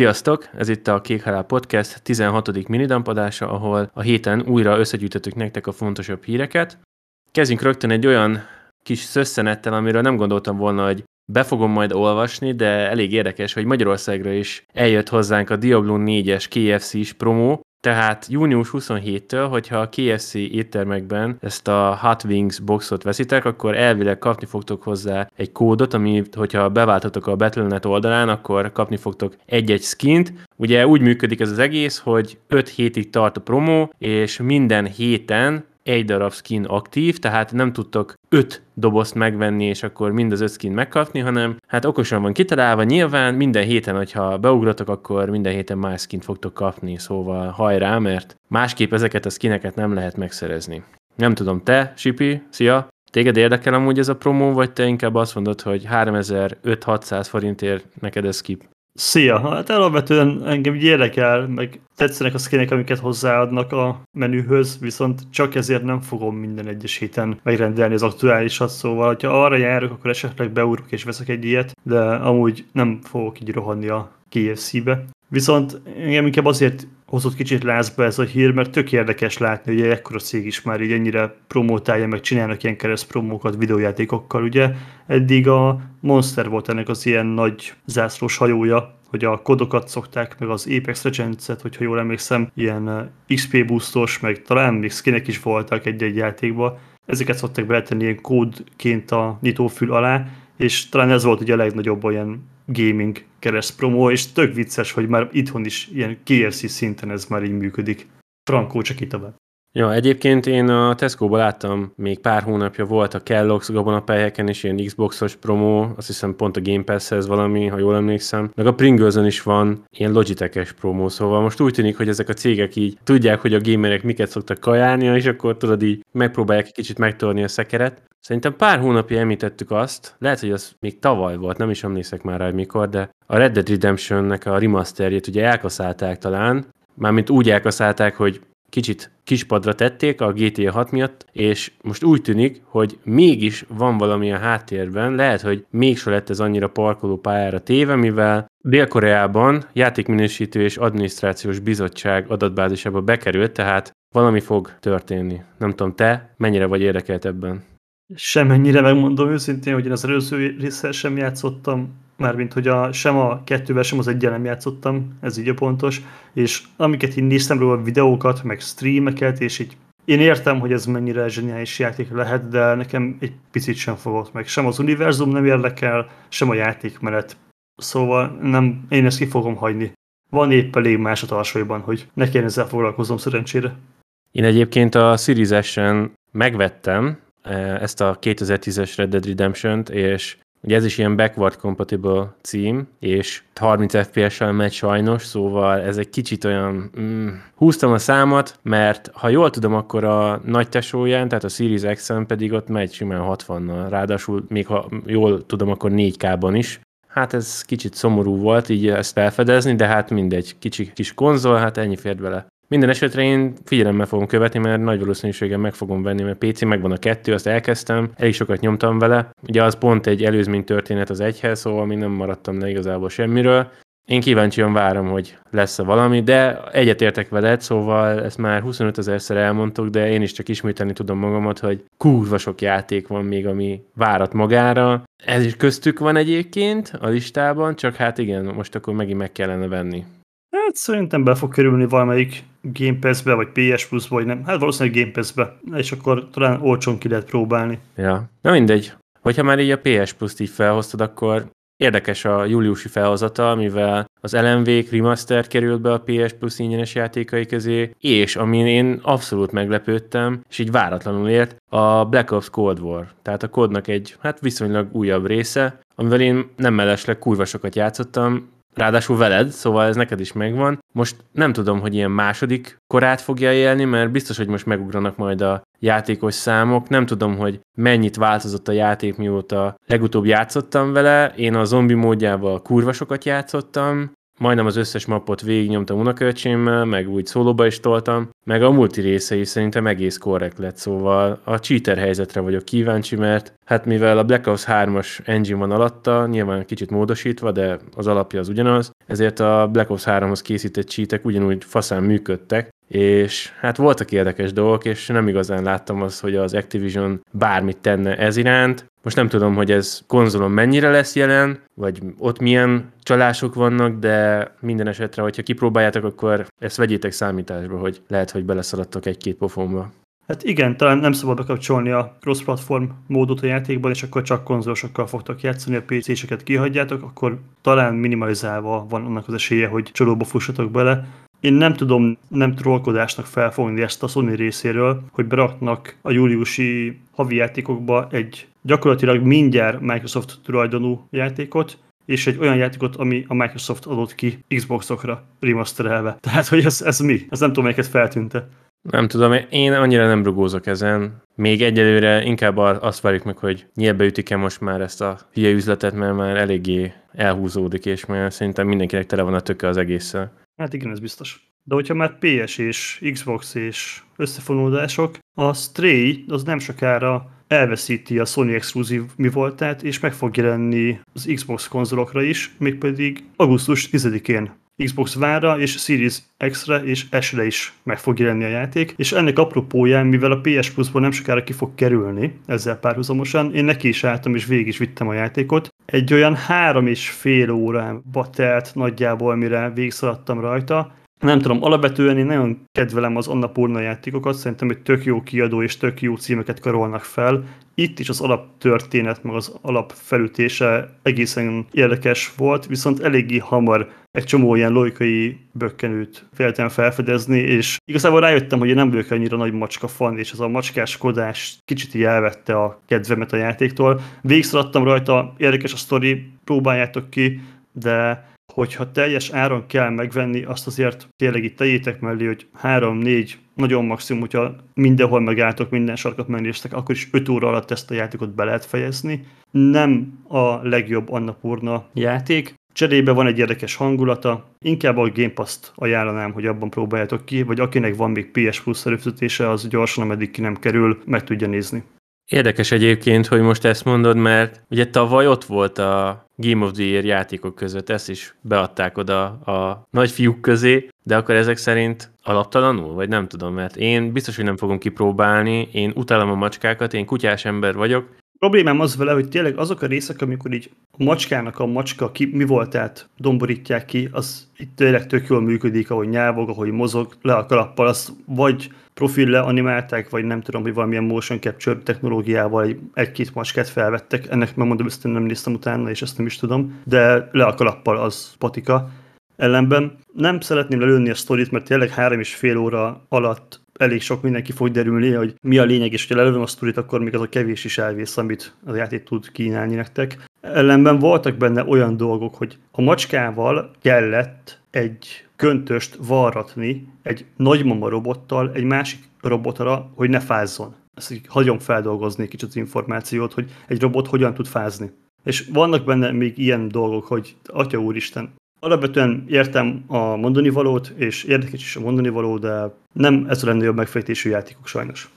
Sziasztok! Ez itt a Kék Halál Podcast 16. minidampodása, ahol a héten újra összegyűjtöttük nektek a fontosabb híreket. Kezdjünk rögtön egy olyan kis szösszenettel, amiről nem gondoltam volna, hogy be fogom majd olvasni, de elég érdekes, hogy Magyarországra is eljött hozzánk a Diablo 4-es KFC-s promó, tehát június 27-től, hogyha a KFC éttermekben ezt a Hot Wings boxot veszitek, akkor elvileg kapni fogtok hozzá egy kódot, amit, hogyha beváltatok a Battle.net oldalán, akkor kapni fogtok egy-egy skint. Ugye úgy működik ez az egész, hogy 5 hétig tart a promó, és minden héten egy darab skin aktív, tehát nem tudtok öt dobozt megvenni, és akkor mind az öt skin megkapni, hanem hát okosan van kitalálva, nyilván minden héten, hogyha beugratok, akkor minden héten más skint fogtok kapni, szóval hajrá, mert másképp ezeket a skineket nem lehet megszerezni. Nem tudom, te, Sipi, szia! Téged érdekel amúgy ez a promó, vagy te inkább azt mondod, hogy 3500-600 forintért neked ez skip? Szia! Hát alapvetően engem így érdekel, meg tetszenek a skinek, amiket hozzáadnak a menühöz, viszont csak ezért nem fogom minden egyes héten megrendelni az aktuálisat, szóval ha arra járok, akkor esetleg beúrok és veszek egy ilyet, de amúgy nem fogok így rohanni a KFC-be. Viszont engem inkább azért hozott kicsit lázba ez a hír, mert tök érdekes látni, hogy ekkora cég is már így ennyire promótálja, meg csinálnak ilyen kereszt promókat videójátékokkal, ugye. Eddig a Monster volt ennek az ilyen nagy zászlós hajója, hogy a kodokat szokták, meg az Apex Legends-et, hogyha jól emlékszem, ilyen eh, XP boostos, meg talán még skinek is voltak egy-egy játékba. Ezeket szokták beletenni ilyen kódként a nyitófül alá, és talán ez volt ugye a legnagyobb olyan gaming kereszt promó, és tök vicces, hogy már itthon is ilyen KFC szinten ez már így működik. Frankó csak itt a Ja, egyébként én a Tesco-ba láttam, még pár hónapja volt a Kellogg's gabonapelyeken is ilyen Xboxos promó, azt hiszem pont a Game Pass-hez valami, ha jól emlékszem. Meg a pringles is van ilyen Logitech-es promó, szóval most úgy tűnik, hogy ezek a cégek így tudják, hogy a gamerek miket szoktak kajálni, és akkor tudod így megpróbálják egy kicsit megtorni a szekeret. Szerintem pár hónapja említettük azt, lehet, hogy az még tavaly volt, nem is emlékszek már rá, mikor, de a Red Dead Redemption-nek a remasterjét ugye elkaszálták talán, mármint úgy elkaszálták, hogy kicsit kispadra tették a GTA 6 miatt, és most úgy tűnik, hogy mégis van valami a háttérben, lehet, hogy mégsem lett ez annyira parkoló pályára téve, mivel Dél-Koreában játékminősítő és adminisztrációs bizottság adatbázisába bekerült, tehát valami fog történni. Nem tudom, te mennyire vagy érdekelt ebben? Semennyire megmondom őszintén, hogy én az előző résszel sem játszottam, mármint hogy a, sem a kettővel, sem az egyen nem játszottam, ez így a pontos, és amiket én néztem róla videókat, meg streameket, és így én értem, hogy ez mennyire zseniális játék lehet, de nekem egy picit sem fogott meg. Sem az univerzum nem érdekel, sem a játékmenet. Szóval nem, én ezt ki fogom hagyni. Van épp elég más a tarsajban, hogy ne kelljen ezzel foglalkozom szerencsére. Én egyébként a Series megvettem ezt a 2010-es Red Dead Redemption-t, és Ugye ez is ilyen backward compatible cím, és 30 FPS-sel megy sajnos, szóval ez egy kicsit olyan... Mm, húztam a számat, mert ha jól tudom, akkor a nagy tesóján, tehát a Series x pedig ott megy simán 60-nal. Ráadásul még ha jól tudom, akkor 4K-ban is. Hát ez kicsit szomorú volt így ezt felfedezni, de hát mindegy, kicsi kis konzol, hát ennyi fért bele. Minden esetre én figyelemmel fogom követni, mert nagy valószínűséggel meg fogom venni, mert PC megvan a kettő, azt elkezdtem, elég sokat nyomtam vele. Ugye az pont egy előzmény történet az egyhez, szóval még nem maradtam le igazából semmiről. Én kíváncsian várom, hogy lesz-e valami, de egyetértek veled, szóval ezt már 25 ezerszer elmondtuk, de én is csak ismételni tudom magamat, hogy kurva sok játék van még, ami várat magára. Ez is köztük van egyébként a listában, csak hát igen, most akkor megint meg kellene venni. Hát szerintem be fog kerülni valamelyik Game Pass-be, vagy PS Plus-ba, vagy nem. Hát valószínűleg Game Pass-be, és akkor talán olcsón ki lehet próbálni. Ja, na mindegy. Hogyha már így a PS Plus-t így felhoztad, akkor érdekes a júliusi felhozata, mivel az LMV Remaster került be a PS Plus ingyenes játékai közé, és amin én abszolút meglepődtem, és így váratlanul ért, a Black Ops Cold War. Tehát a kódnak egy hát viszonylag újabb része, amivel én nem mellesleg kurva sokat játszottam, Ráadásul veled, szóval ez neked is megvan. Most nem tudom, hogy ilyen második korát fogja élni, mert biztos, hogy most megugranak majd a játékos számok. Nem tudom, hogy mennyit változott a játék, mióta legutóbb játszottam vele. Én a zombi módjával kurva sokat játszottam, majdnem az összes mapot végignyomtam unokaöcsémmel, meg úgy szólóba is toltam, meg a multi része is szerintem egész korrekt lett, szóval a cheater helyzetre vagyok kíváncsi, mert hát mivel a Black Ops 3-as engine van alatta, nyilván kicsit módosítva, de az alapja az ugyanaz, ezért a Black Ops 3-hoz készített cheatek ugyanúgy faszán működtek, és hát voltak érdekes dolgok, és nem igazán láttam az, hogy az Activision bármit tenne ez iránt. Most nem tudom, hogy ez konzolon mennyire lesz jelen, vagy ott milyen csalások vannak, de minden esetre, hogyha kipróbáljátok, akkor ezt vegyétek számításba, hogy lehet, hogy beleszaladtok egy-két pofonba. Hát igen, talán nem szabad bekapcsolni a cross-platform módot a játékban, és akkor csak konzolosokkal fogtok játszani, a PC-seket kihagyjátok, akkor talán minimalizálva van annak az esélye, hogy csalóba fussatok bele. Én nem tudom nem trollkodásnak felfogni ezt a Sony részéről, hogy beraknak a júliusi havi játékokba egy gyakorlatilag mindjárt Microsoft tulajdonú játékot, és egy olyan játékot, ami a Microsoft adott ki Xboxokra remasterelve. Tehát, hogy ez, ez mi? Ez nem tudom, melyiket feltűnte. Nem tudom, én annyira nem rugózok ezen. Még egyelőre inkább azt várjuk meg, hogy nyílbe ütik-e most már ezt a hülye üzletet, mert már eléggé elhúzódik, és már szerintem mindenkinek tele van a töke az egésszel. Hát igen, ez biztos. De hogyha már PS és Xbox és összefonódások, a Stray az nem sokára elveszíti a Sony exkluzív mi voltát, és meg fog jelenni az Xbox konzolokra is, mégpedig augusztus 10-én Xbox One-ra és Series X-re és S-re is meg fog jelenni a játék, és ennek apropóján, mivel a PS Plus-ból nem sokára ki fog kerülni ezzel párhuzamosan, én neki is álltam és végig is vittem a játékot. Egy olyan három és fél órába telt nagyjából, mire végigszaladtam rajta, nem tudom, alapvetően én nagyon kedvelem az Annapurna játékokat, szerintem hogy tök jó kiadó és tök jó címeket karolnak fel. Itt is az alaptörténet, meg az alapfelütése egészen érdekes volt, viszont eléggé hamar egy csomó ilyen logikai bökkenőt féltem felfedezni, és igazából rájöttem, hogy én nem vagyok annyira nagy macska fan, és ez a macskáskodás kicsit így elvette a kedvemet a játéktól. Végigszaladtam rajta, érdekes a sztori, próbáljátok ki, de hogyha teljes áron kell megvenni, azt azért tényleg itt tegyétek mellé, hogy 3-4, nagyon maximum, hogyha mindenhol megálltok, minden sarkat megnéztek, akkor is 5 óra alatt ezt a játékot be lehet fejezni. Nem a legjobb Annapurna játék, Cserébe van egy érdekes hangulata, inkább a Game Pass-t ajánlanám, hogy abban próbáljátok ki, vagy akinek van még PS Plus előfizetése, az gyorsan, ameddig ki nem kerül, meg tudja nézni. Érdekes egyébként, hogy most ezt mondod, mert ugye tavaly ott volt a Game of the Year játékok között, ezt is beadták oda a nagyfiúk közé, de akkor ezek szerint alaptalanul, vagy nem tudom, mert én biztos, hogy nem fogom kipróbálni, én utálom a macskákat, én kutyás ember vagyok, problémám az vele, hogy tényleg azok a részek, amikor így a macskának a macska ki, mi volt, tehát domborítják ki, az itt tényleg tök jól működik, ahogy nyávog, ahogy mozog le a kalappal, azt vagy profil leanimálták, vagy nem tudom, hogy valamilyen motion capture technológiával egy-két macskát felvettek. Ennek megmondom, ezt nem néztem utána, és ezt nem is tudom, de le a kalappal az patika. Ellenben nem szeretném lelőni a sztorit, mert tényleg három és fél óra alatt elég sok mindenki fog derülni, hogy mi a lényeg, és ha lelövöm a sztorit, akkor még az a kevés is elvész, amit az játék tud kínálni nektek. Ellenben voltak benne olyan dolgok, hogy a macskával kellett egy köntöst varratni egy nagymama robottal egy másik robotra, hogy ne fázzon. Ezt így hagyom feldolgozni kicsit az információt, hogy egy robot hogyan tud fázni. És vannak benne még ilyen dolgok, hogy Atya Úristen, Alapvetően értem a mondani valót, és érdekes is a mondani való, de nem ez a legnagyobb megfejtésű játékok sajnos.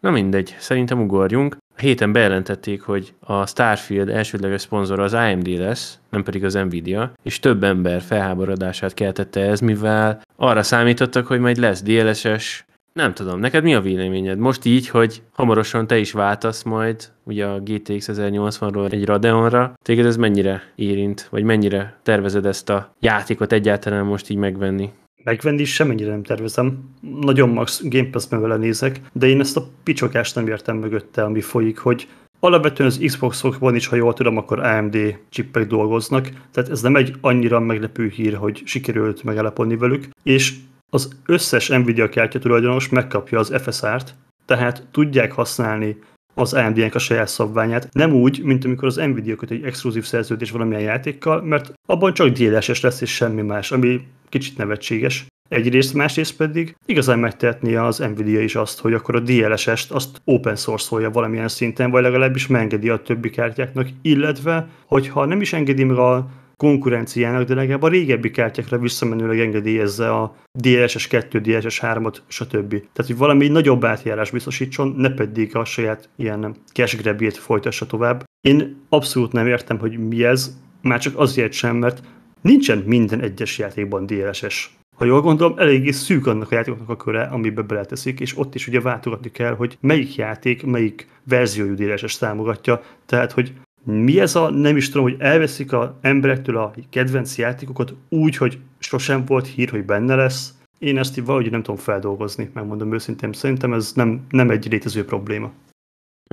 Na mindegy, szerintem ugorjunk. Héten bejelentették, hogy a Starfield elsődleges szponzora az AMD lesz, nem pedig az Nvidia, és több ember felháborodását keltette ez, mivel arra számítottak, hogy majd lesz DLSS nem tudom, neked mi a véleményed? Most így, hogy hamarosan te is váltasz majd ugye a GTX 1080-ról egy Radeonra, téged ez mennyire érint, vagy mennyire tervezed ezt a játékot egyáltalán most így megvenni? Megvenni semennyire nem tervezem. Nagyon max Game Pass-ben vele nézek, de én ezt a picsokást nem értem mögötte, ami folyik, hogy Alapvetően az Xboxokban is, ha jól tudom, akkor AMD csippek dolgoznak, tehát ez nem egy annyira meglepő hír, hogy sikerült megállapodni velük, és az összes Nvidia kártya tulajdonos megkapja az FSR-t, tehát tudják használni az AMD-nek a saját szabványát, nem úgy, mint amikor az Nvidia köt egy exkluzív szerződés valamilyen játékkal, mert abban csak DLSS lesz és semmi más, ami kicsit nevetséges. Egyrészt, másrészt pedig igazán megtehetné az Nvidia is azt, hogy akkor a DLSS-t azt open source-olja valamilyen szinten, vagy legalábbis megengedi a többi kártyáknak, illetve, hogyha nem is engedi meg a konkurenciának, de legalább a régebbi kártyákra visszamenőleg engedélyezze a DLSS 2, DLSS 3-at, stb. Tehát, hogy valami nagyobb átjárás biztosítson, ne pedig a saját ilyen cash folytassa tovább. Én abszolút nem értem, hogy mi ez, már csak azért sem, mert nincsen minden egyes játékban DLSS. Ha jól gondolom, eléggé szűk annak a játékoknak a köre, amiben beleteszik, és ott is ugye váltogatni kell, hogy melyik játék, melyik verziójú DLSS támogatja. Tehát, hogy mi ez a, nem is tudom, hogy elveszik a emberektől a kedvenc játékokat úgy, hogy sosem volt hír, hogy benne lesz. Én ezt így valahogy nem tudom feldolgozni, megmondom őszintén. Szerintem ez nem, nem egy létező probléma.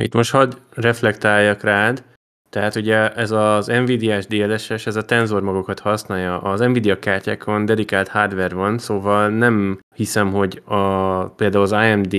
Itt most hadd reflektáljak rád, tehát ugye ez az Nvidia-s DLSS, ez a tenzor magokat használja. Az Nvidia kártyákon dedikált hardware van, szóval nem hiszem, hogy a, például az AMD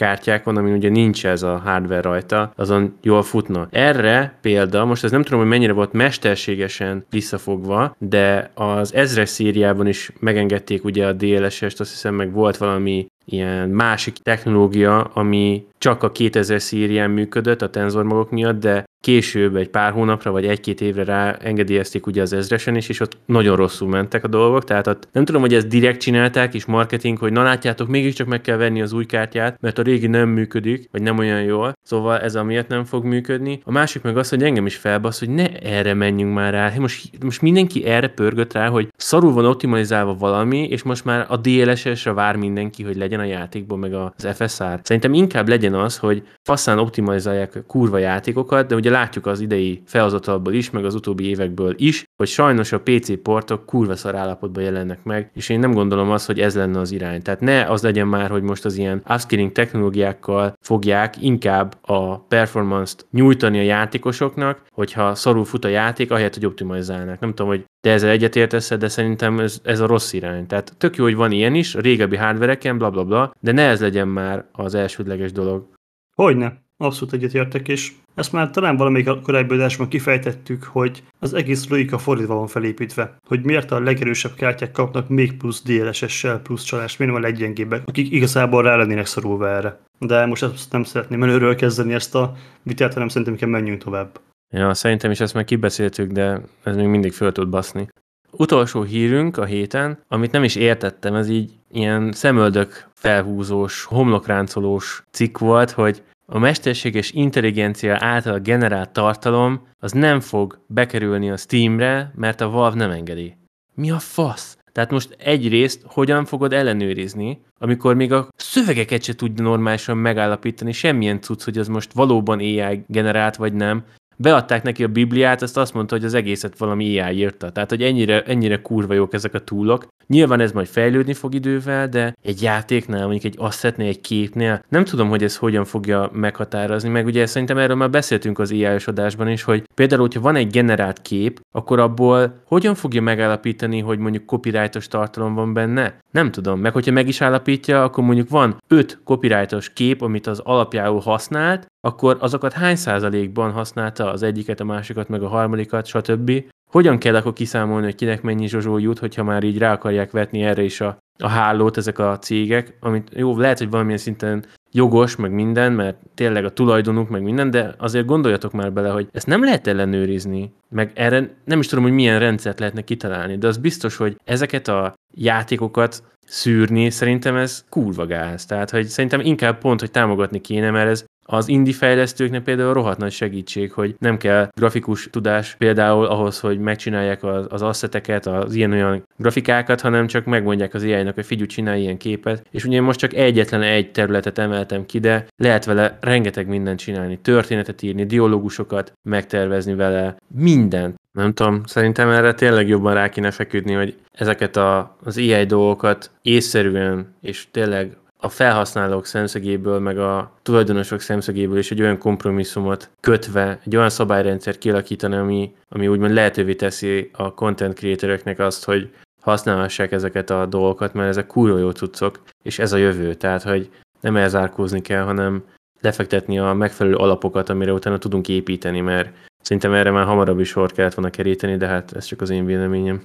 kártyákon, ami ugye nincs ez a hardware rajta, azon jól futna. Erre példa, most ez nem tudom, hogy mennyire volt mesterségesen visszafogva, de az ezres szériában is megengedték ugye a DLSS-t, azt hiszem meg volt valami ilyen másik technológia, ami csak a 2000 szérián működött a tenzormagok miatt, de később, egy pár hónapra vagy egy-két évre rá engedélyezték ugye az ezresen is, és ott nagyon rosszul mentek a dolgok, tehát ott nem tudom, hogy ezt direkt csinálták, és marketing, hogy na látjátok, mégiscsak meg kell venni az új kártyát, mert a régi nem működik, vagy nem olyan jól, szóval ez amiatt nem fog működni. A másik meg az, hogy engem is felbasz, hogy ne erre menjünk már rá. Most, most mindenki erre pörgött rá, hogy szarul van optimalizálva valami, és most már a DLSS-re vár mindenki, hogy legyen a játékban, meg az FSR. Szerintem inkább legyen az, hogy faszán optimalizálják kurva játékokat, de ugye látjuk az idei felhozatalból is, meg az utóbbi évekből is, hogy sajnos a PC portok kurva szar állapotban jelennek meg, és én nem gondolom azt, hogy ez lenne az irány. Tehát ne az legyen már, hogy most az ilyen upskilling technológiákkal fogják inkább a performance-t nyújtani a játékosoknak, hogyha szarul fut a játék, ahelyett, hogy optimalizálnak. Nem tudom, hogy te ezzel egyetértesz, de szerintem ez, ez a rossz irány. Tehát tök jó, hogy van ilyen is, a régebbi hardvereken, bla bla bla, de ne ez legyen már az elsődleges dolog. Hogyne. Abszolút egyetértek, és ezt már talán valamelyik korábbi adásban kifejtettük, hogy az egész logika fordítva van felépítve, hogy miért a legerősebb kártyák kapnak még plusz DLSS-sel, plusz csalás, miért nem a leggyengébbek, akik igazából rá lennének szorulva erre. De most ezt nem szeretném előről kezdeni ezt a vitát, hanem szerintem kell menjünk tovább. Ja, szerintem is ezt már kibeszéltük, de ez még mindig föl tud baszni. Utolsó hírünk a héten, amit nem is értettem, ez így ilyen szemöldök felhúzós, homlokráncolós cikk volt, hogy a mesterséges intelligencia által generált tartalom az nem fog bekerülni a Steamre, mert a Valve nem engedi. Mi a fasz? Tehát most egyrészt hogyan fogod ellenőrizni, amikor még a szövegeket se tudja normálisan megállapítani, semmilyen cucc, hogy az most valóban AI generált vagy nem, beadták neki a Bibliát, azt azt mondta, hogy az egészet valami AI írta. Tehát, hogy ennyire, ennyire kurva jók ezek a túlok. Nyilván ez majd fejlődni fog idővel, de egy játéknál, mondjuk egy assetnél, egy képnél, nem tudom, hogy ez hogyan fogja meghatározni, meg ugye szerintem erről már beszéltünk az ai adásban is, hogy például, hogyha van egy generált kép, akkor abból hogyan fogja megállapítani, hogy mondjuk copyrightos tartalom van benne? Nem tudom. Meg hogyha meg is állapítja, akkor mondjuk van öt copyrightos kép, amit az alapjául használt, akkor azokat hány százalékban használta az egyiket, a másikat, meg a harmadikat, stb. Hogyan kell akkor kiszámolni, hogy kinek mennyi zsozsó jut, hogyha már így rá akarják vetni erre is a, a hálót ezek a cégek, amit jó, lehet, hogy valamilyen szinten jogos, meg minden, mert tényleg a tulajdonuk, meg minden, de azért gondoljatok már bele, hogy ezt nem lehet ellenőrizni, meg erre nem is tudom, hogy milyen rendszert lehetne kitalálni, de az biztos, hogy ezeket a játékokat szűrni, szerintem ez kurva gáz. Tehát, hogy szerintem inkább pont, hogy támogatni kéne, mert ez az indie fejlesztőknek például rohadt nagy segítség, hogy nem kell grafikus tudás például ahhoz, hogy megcsinálják az, az asszeteket, az ilyen-olyan grafikákat, hanem csak megmondják az AI-nak, hogy figyelj, csinálj ilyen képet. És ugye most csak egyetlen egy területet emeltem ki, de lehet vele rengeteg mindent csinálni, történetet írni, dialógusokat megtervezni vele, mindent. Nem tudom, szerintem erre tényleg jobban rá kéne feküdni, hogy ezeket a, az AI dolgokat észszerűen és tényleg a felhasználók szemszögéből, meg a tulajdonosok szemszögéből is egy olyan kompromisszumot kötve, egy olyan szabályrendszer kialakítani, ami, ami úgymond lehetővé teszi a content creatoröknek azt, hogy használhassák ezeket a dolgokat, mert ezek kurva jó cuccok, és ez a jövő. Tehát, hogy nem elzárkózni kell, hanem lefektetni a megfelelő alapokat, amire utána tudunk építeni, mert szerintem erre már hamarabb is sor kellett volna keríteni, de hát ez csak az én véleményem.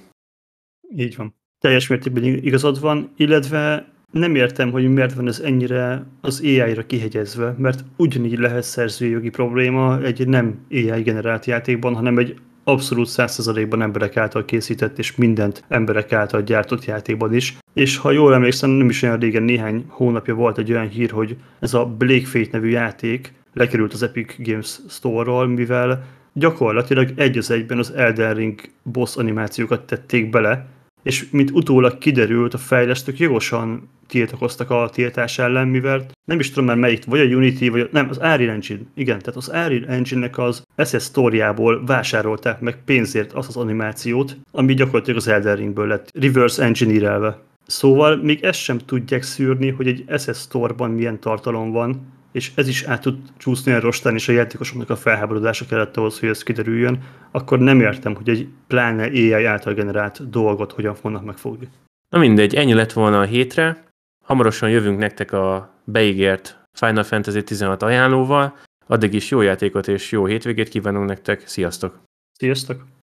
Így van. Teljes mértékben igazad van, illetve nem értem, hogy miért van ez ennyire az AI-ra kihegyezve, mert ugyanígy lehet szerzőjogi probléma egy nem AI generált játékban, hanem egy abszolút százszerzalékban emberek által készített és mindent emberek által gyártott játékban is. És ha jól emlékszem, nem is olyan régen, néhány hónapja volt egy olyan hír, hogy ez a Blake Fate nevű játék lekerült az Epic Games Store-ról, mivel gyakorlatilag egy az egyben az Elden Ring boss animációkat tették bele, és mint utólag kiderült, a fejlesztők jogosan tiltakoztak a tiltás ellen, mivel nem is tudom már melyik, vagy a Unity, vagy a, nem, az Unreal Engine, igen, tehát az Unreal Engine-nek az SS Story-ából vásárolták meg pénzért azt az animációt, ami gyakorlatilag az Elden Ringből lett reverse engineer Szóval még ezt sem tudják szűrni, hogy egy SS Store-ban milyen tartalom van, és ez is át tud csúszni a rostán, és a játékosoknak a felháborodása kellett ahhoz, hogy ez kiderüljön, akkor nem értem, hogy egy pláne AI által generált dolgot hogyan fognak megfogni. Na mindegy, ennyi lett volna a hétre. Hamarosan jövünk nektek a beígért Final Fantasy 16 ajánlóval. Addig is jó játékot és jó hétvégét kívánunk nektek. Sziasztok! Sziasztok!